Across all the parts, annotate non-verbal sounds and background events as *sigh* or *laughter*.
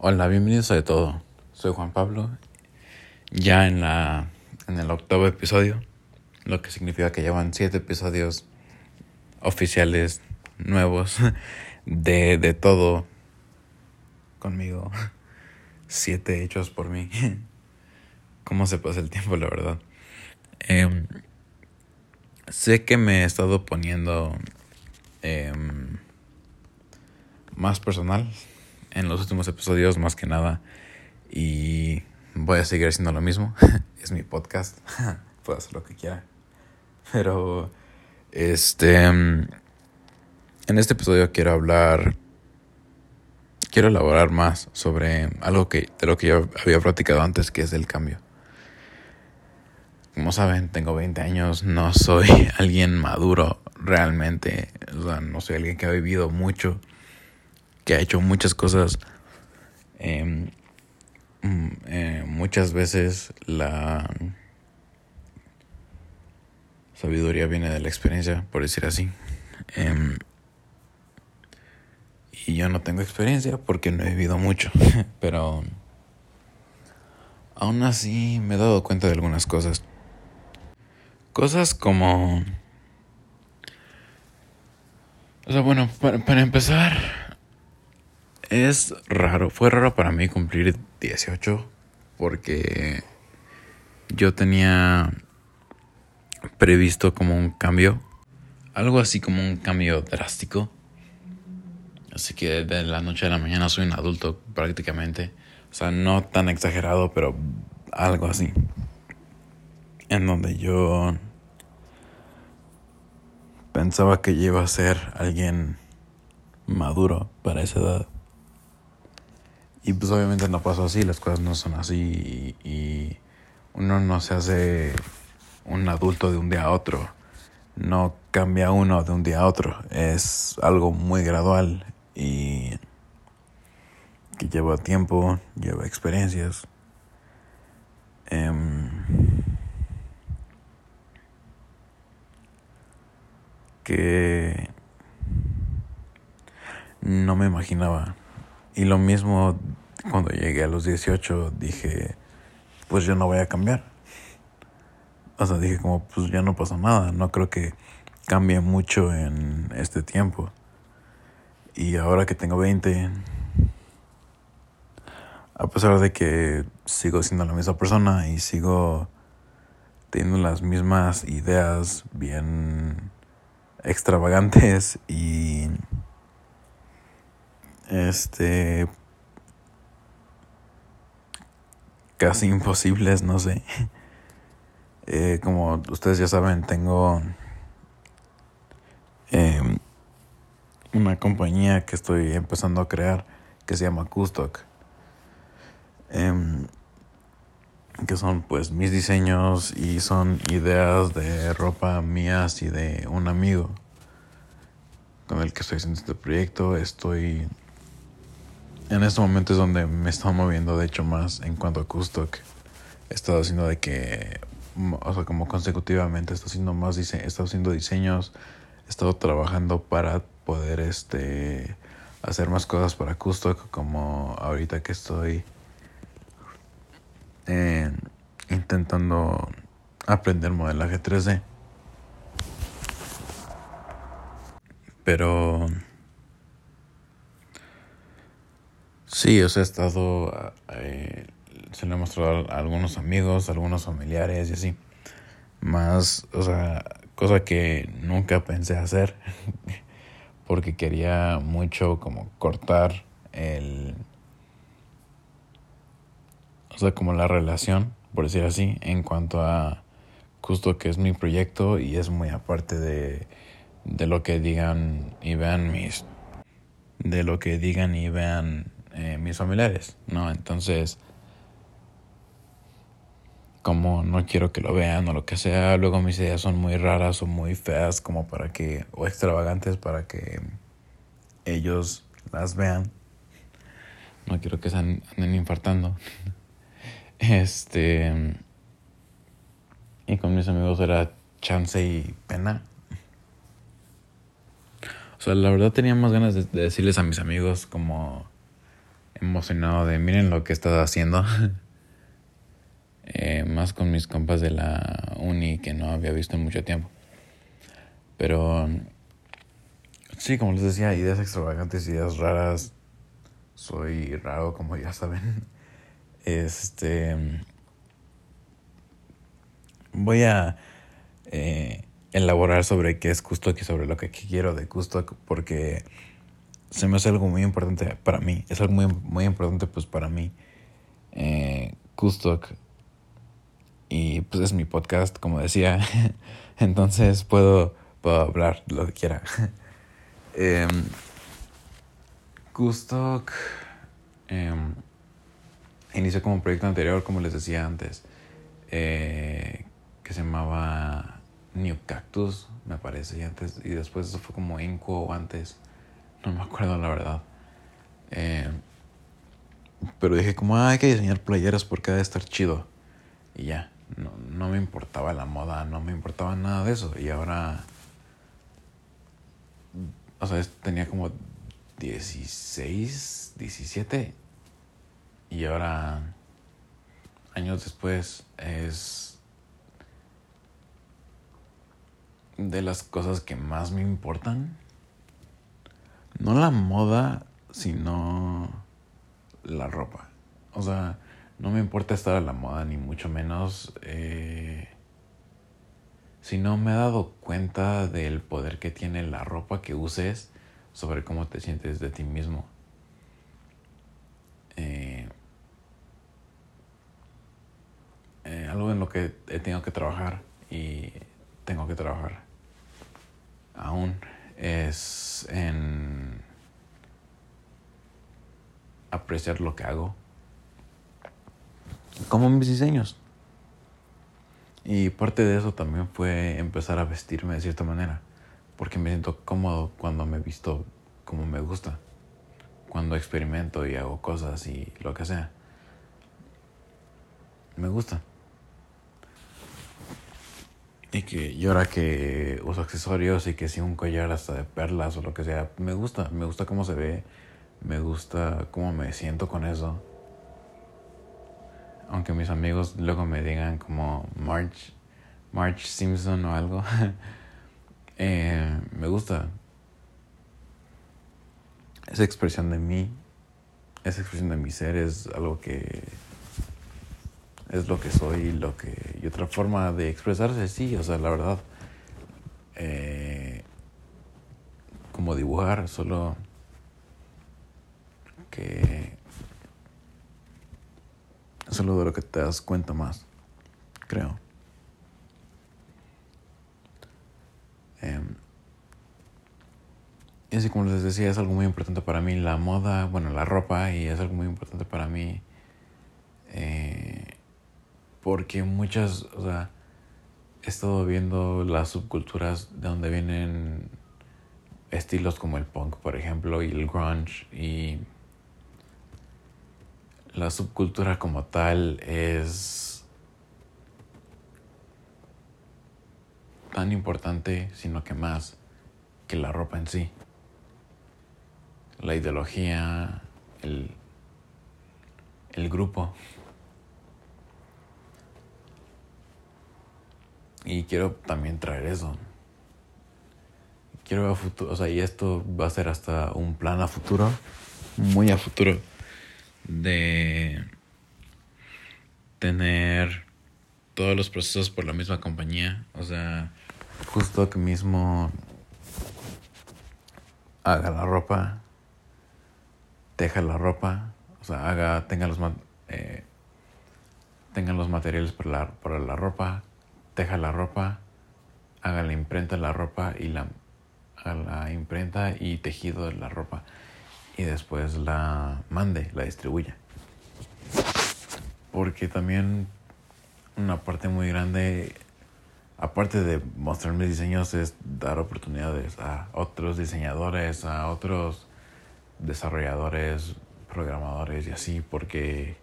Hola, bienvenidos a De Todo. Soy Juan Pablo. Ya en la en el octavo episodio, lo que significa que llevan siete episodios oficiales nuevos *laughs* de De Todo conmigo. Siete hechos por mí. *laughs* ¿Cómo se pasa el tiempo, la verdad? Em, sé que me he estado poniendo em, más personal en los últimos episodios más que nada y voy a seguir haciendo lo mismo. *laughs* es mi podcast, *laughs* puedo hacer lo que quiera. Pero este en este episodio quiero hablar quiero elaborar más sobre algo que de lo que yo había platicado antes, que es el cambio. Como saben, tengo 20 años, no soy *laughs* alguien maduro realmente, o sea, no soy alguien que ha vivido mucho que ha hecho muchas cosas. Em, mm, eh, muchas veces la sabiduría viene de la experiencia, por decir así. Em, y yo no tengo experiencia porque no he vivido mucho, *laughs* pero aún así me he dado cuenta de algunas cosas. Cosas como... O sea, bueno, para, para empezar, es raro, fue raro para mí cumplir 18 porque yo tenía previsto como un cambio, algo así como un cambio drástico. Así que de la noche a la mañana soy un adulto prácticamente. O sea, no tan exagerado, pero algo así. En donde yo pensaba que iba a ser alguien maduro para esa edad. Y pues obviamente no pasó así, las cosas no son así y, uno no se hace un adulto de un día a otro. No cambia uno de un día a otro. Es algo muy gradual y que lleva tiempo, lleva experiencias. Em, que no me imaginaba. Y lo mismo cuando llegué a los 18 dije, pues yo no voy a cambiar. O sea, dije como, pues ya no pasa nada, no creo que cambie mucho en este tiempo. Y ahora que tengo 20, a pesar de que sigo siendo la misma persona y sigo teniendo las mismas ideas bien extravagantes y este casi imposibles, no sé. *laughs* Eh, como ustedes ya saben, tengo em, una compañía que estoy empezando a crear que se llama Custoc. Em, que son pues mis diseños y son ideas de ropa mías y de un amigo con el que estoy haciendo este proyecto. Estoy en este momento es donde me estoy moviendo, de hecho, más en cuanto a Custoc. He estado haciendo de que, o sea, como consecutivamente, he estado haciendo más he estado haciendo diseños, he estado trabajando para poder, este, hacer más cosas para Custoc, como ahorita que estoy intentando aprender modelaje 3D. Pero Sí, o sea, he estado, eh, se lo he mostrado a algunos amigos, a algunos familiares y así. Más, o sea, cosa que nunca pensé hacer, *laughs* porque quería mucho como cortar el, o sea, como la relación, por decir así, en cuanto a justo que es mi proyecto y es muy aparte de, de lo que digan y vean mis, de lo que digan y vean eh, mis familiares, ¿no? Entonces, como no quiero que lo vean o lo que sea, luego mis ideas son muy raras o muy feas como para que, o extravagantes para que ellos las vean. No quiero que se anden infartando. *laughs* Este. Y con mis amigos era chance y pena. O sea, la verdad tenía más ganas de decirles a mis amigos como emocionado de miren lo que he estado haciendo. *laughs* Eh, más con mis compas de la uni que no había visto en mucho tiempo. Pero sí, como les decía, ideas extravagantes, ideas raras. Soy raro, como ya saben. *laughs* Este. Voy a eh, elaborar sobre qué es Kustok y sobre lo que quiero de Kustok porque se me hace algo muy importante para mí. Es algo muy, muy importante pues para mí. Eh, Y pues es mi podcast, como decía. *laughs* Entonces puedo, puedo hablar lo que quiera. *laughs* eh, inició como proyecto anterior, como les decía antes, eh, que se llamaba New Cactus, me parece, y, antes, y después eso fue como Inco antes, no me acuerdo la verdad. Eh, pero dije como, ah, hay que diseñar playeras porque debe estar chido. Y ya, no, no me importaba la moda, no me importaba nada de eso. Y ahora, o sea, tenía como 16, 17 y ahora, años después, es de las cosas que más me importan. No la moda, sino la ropa. O sea, no me importa estar a la moda, ni mucho menos. Eh, sino me he dado cuenta del poder que tiene la ropa que uses sobre cómo te sientes de ti mismo. Eh, Eh, algo en lo que he tenido que trabajar y tengo que trabajar aún es en apreciar lo que hago. Como mis diseños. Y parte de eso también fue empezar a vestirme de cierta manera porque me siento cómodo cuando me visto como me gusta cuando experimento y hago cosas y lo que sea. Me gusta. Y que yo ahora que uso accesorios y que si un collar hasta de perlas o lo que sea, me gusta, me gusta cómo se ve, me gusta cómo me siento con eso. Aunque mis amigos luego me digan como March, March Simpson o algo, *laughs* eh, me gusta. Esa expresión de mí, esa expresión de mi ser es algo que es lo que soy, lo que... Y otra forma de expresarse, sí, o sea, la verdad. Eh, como dibujar, solo que... Solo de lo que te das cuenta más, creo. Eh, y así como les decía, es algo muy importante para mí la moda, bueno, la ropa, y es algo muy importante para mí eh, porque muchas, o sea, he estado viendo las subculturas de donde vienen estilos como el punk, por ejemplo, y el grunge, y la subcultura como tal es tan importante, sino que más que la ropa en sí. La ideología, el, grupo. Y quiero también traer eso. Quiero a futuro, o sea, y esto va a ser hasta un plan a futuro, muy a futuro, de tener todos los procesos por la misma compañía. O sea, justo que mismo haga la ropa, teja la ropa, o sea, haga, tenga los, eh, tenga los materiales para la, para la ropa, teja la ropa, haga la imprenta la ropa y la, la imprenta y tejido de la ropa y después la mande, la distribuya. Porque también una parte muy grande, aparte de mostrar mis diseños, es dar oportunidades a otros diseñadores, a otros desarrolladores, programadores y así, porque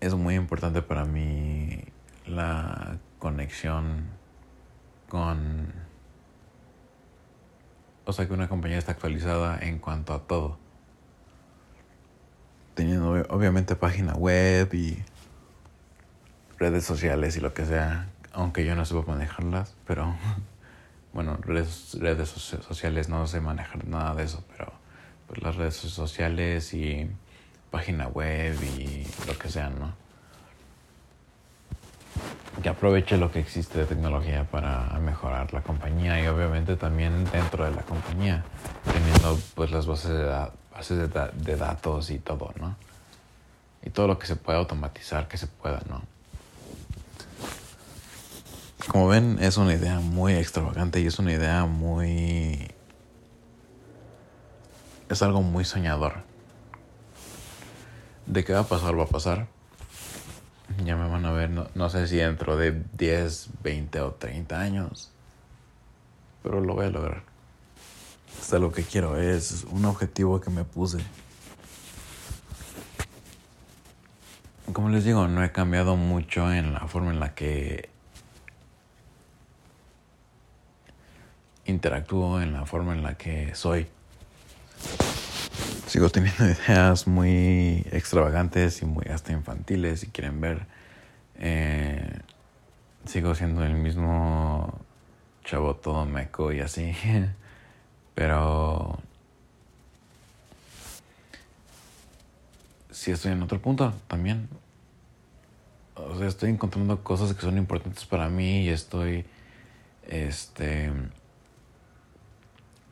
es muy importante para mí la conexión con o sea, que una compañía está actualizada en cuanto a todo. Teniendo obviamente página web y redes sociales y lo que sea, aunque yo no sepa manejarlas, pero *laughs* bueno, redes, redes sociales no sé manejar nada de eso, pero pues las redes sociales y página web y lo que sea, ¿no? Que aproveche lo que existe de tecnología para mejorar la compañía y obviamente también dentro de la compañía, teniendo pues las bases de, bases de datos y todo, ¿no? Y todo lo que se pueda automatizar, que se pueda, ¿no? Como ven, es una idea muy extravagante y es una idea muy... Es algo muy soñador. De qué va a pasar, va a pasar. Ya me van a ver, no, sé si dentro de 10, 20 o 30 años. Pero lo voy a lograr. Es lo que quiero, es un objetivo que me puse. Como les digo, no he cambiado mucho en la forma en la que interactúo, en la forma en la que soy. Sigo teniendo *laughs* ideas muy extravagantes y muy hasta infantiles, si quieren ver. Eh, sigo siendo el mismo chavo todo meco y así. *laughs* Pero sí estoy en otro punto también. O sea, estoy encontrando cosas que son importantes para mí y estoy este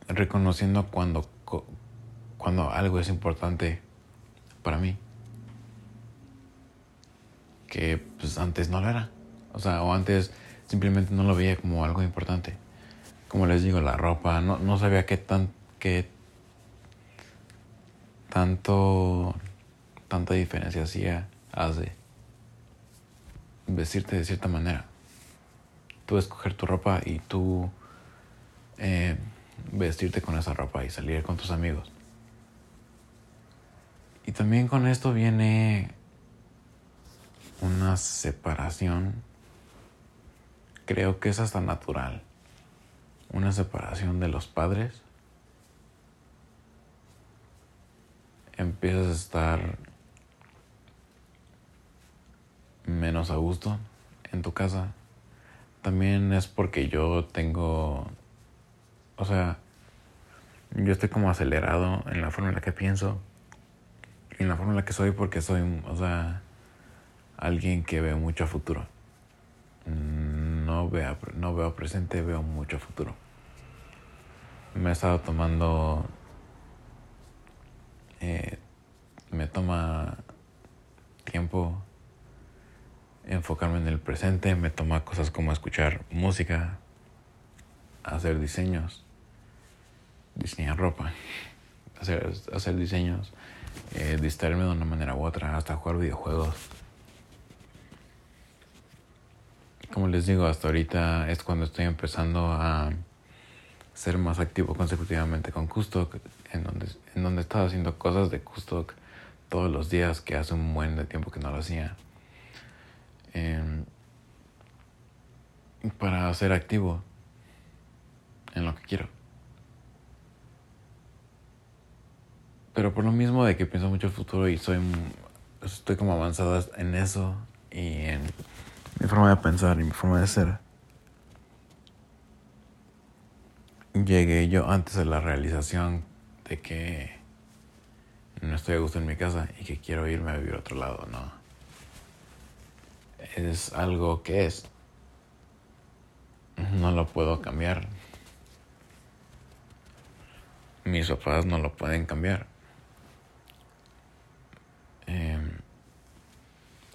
reconociendo cuando, cuando algo es importante para mí. Que pues antes no lo era. O sea, o antes simplemente no lo veía como algo importante. Como les digo, la ropa, no, no sabía qué tan, qué tanto, tanta diferencia hacía, hace vestirte de cierta manera. Tú escoger tu ropa y tú eh, vestirte con esa ropa y salir con tus amigos. Y también con esto viene una separación, creo que es hasta natural, una separación de los padres. Empiezas a estar menos a gusto en tu casa. También es porque yo tengo o sea, yo estoy como acelerado en la forma en la que pienso en la forma en la que soy porque soy, o sea, alguien que ve mucho futuro. No veo, no veo presente, veo mucho futuro. Me he estado tomando... Eh, me toma tiempo enfocarme en el presente, me toma cosas como escuchar música, hacer diseños, diseñar ropa, *laughs* hacer, hacer diseños, eh, distraerme de una manera u otra, hasta jugar videojuegos. Como les digo, hasta ahorita es cuando estoy empezando a ser más activo consecutivamente con Kustok, en donde, en donde estaba haciendo cosas de Kustok todos los días, que hace un buen de tiempo que no lo hacía. Em, para ser activo en lo que quiero. Pero por lo mismo de que pienso mucho el futuro y soy estoy como avanzada en eso y en mi forma de pensar y mi forma de ser. Llegué yo antes de la realización de que no estoy a gusto en mi casa y que quiero irme a vivir a otro lado, no. Es algo que es. No lo puedo cambiar mis papás no lo pueden cambiar.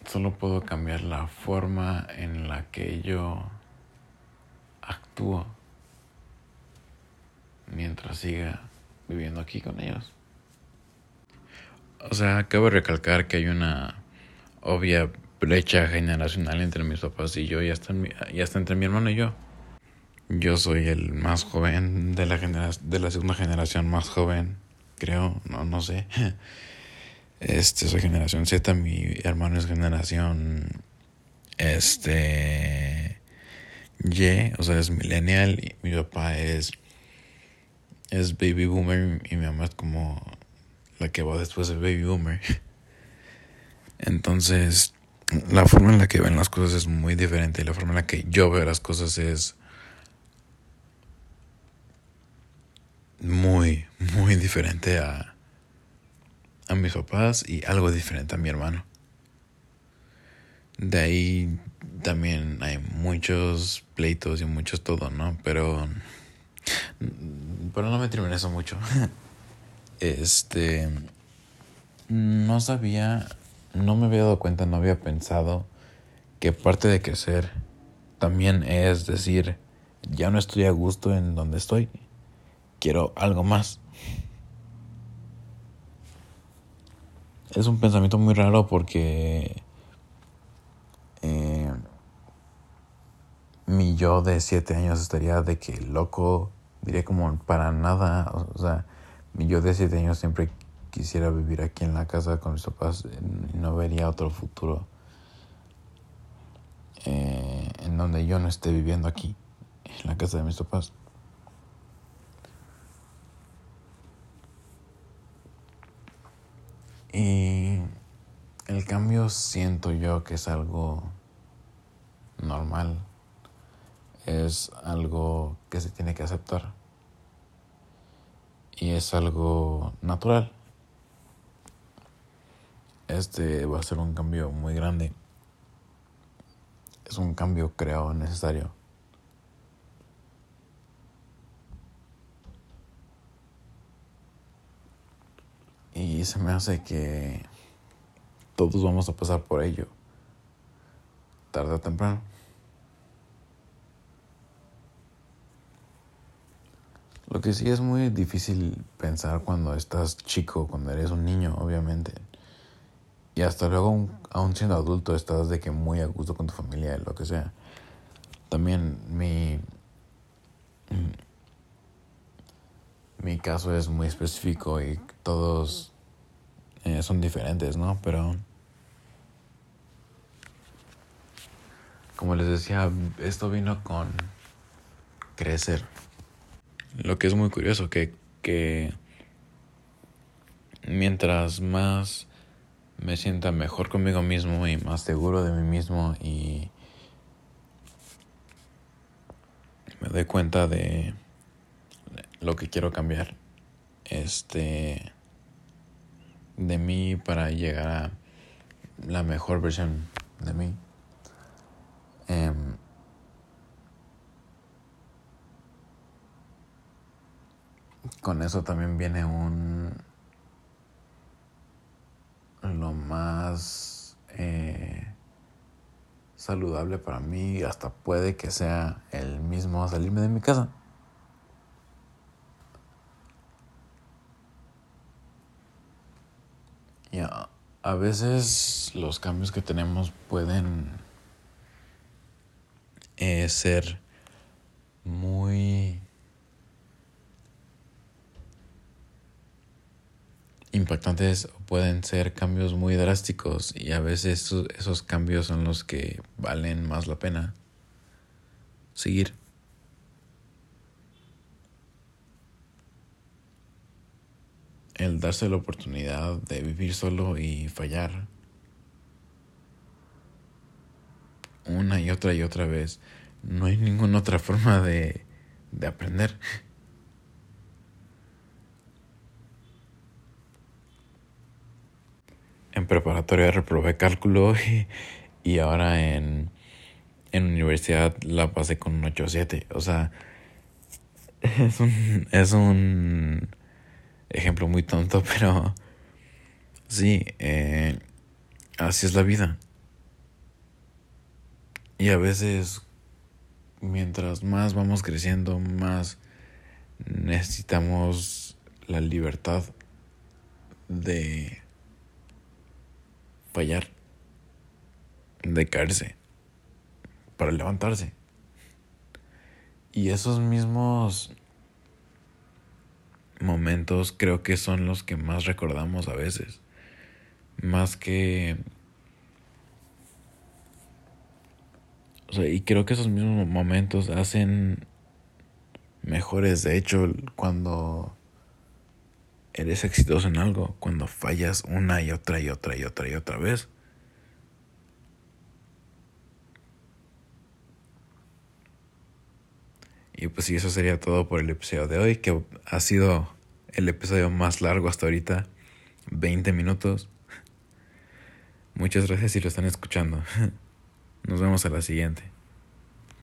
Solo puedo cambiar la forma en la que yo actúo mientras siga viviendo aquí con ellos. O sea, acabo de recalcar que hay una obvia brecha generacional entre mis papás y yo y hasta, entre mi hermano y yo. Yo soy el más joven de la, de la segunda generación más joven, creo, no, no sé. *laughs* Este, soy generación Z, mi hermano es generación este Y, o sea, es millennial y mi papá es es baby boomer y mi mamá es como la que va después de baby boomer. Entonces, la forma en la que ven las cosas es muy diferente. La forma en la que yo veo las cosas es muy, muy diferente a, a mis papás y algo diferente a mi hermano. De ahí también hay muchos pleitos y muchos todo, ¿no? Pero, pero no me en eso mucho. *laughs* Este, no sabía, no me había dado cuenta, no había pensado que parte de crecer también es decir, ya no estoy a gusto en donde estoy, quiero algo más. Es un pensamiento muy raro porque eh, mi yo de siete años estaría de que loco, diría como para nada, o sea, mi yo de siete años siempre quisiera vivir aquí en la casa con mis papás y no vería otro futuro eh, en donde yo no esté viviendo aquí, en la casa de mis papás. Y el cambio siento yo que es algo normal, es algo que se tiene que aceptar y es algo natural. Este va a ser un cambio muy grande. Es un cambio creado necesario. Y se me hace que todos vamos a pasar por ello, tarde o temprano. Lo que sí es muy difícil pensar cuando estás chico, cuando eres un niño, obviamente. Y hasta luego, aún siendo adulto, estás de que muy a gusto con tu familia, lo que sea. También mi. Mi caso es muy específico y todos eh, son diferentes, ¿no? Pero. Como les decía, esto vino con crecer. Lo que es muy curioso, que, que mientras más me sienta mejor conmigo mismo y más seguro de mí mismo y me doy cuenta de lo que quiero cambiar este de mí para llegar a la mejor versión de mí. Em, con eso también viene un lo más eh, saludable para mí hasta puede que sea el mismo salirme de mi casa y a, veces los cambios que tenemos pueden eh, ser muy impactantes pueden ser cambios muy drásticos y a veces esos, cambios son los que valen más la pena seguir. Darse la oportunidad de vivir solo y fallar una y otra y otra vez. No hay ninguna otra forma de, de aprender. en preparatoria reprobé cálculo y, ahora en, en universidad la pasé con un 8-7. O sea, *laughs* es un, es un ejemplo muy tonto, *laughs* pero sí, eh, así es la vida. Y a veces, mientras más vamos creciendo, más necesitamos la libertad de fallar, de caerse, para levantarse. Y esos mismos momentos creo que son los que más recordamos a veces. Más que... O sea, y creo que esos mismos momentos hacen mejores. De hecho, cuando eres exitoso en algo, cuando fallas una y otra y otra y otra y otra vez, Y pues sí, eso sería todo por el episodio de hoy, que ha sido el episodio más largo hasta ahorita, 20 minutos. Muchas gracias si lo están escuchando. *laughs* Nos vemos a la siguiente.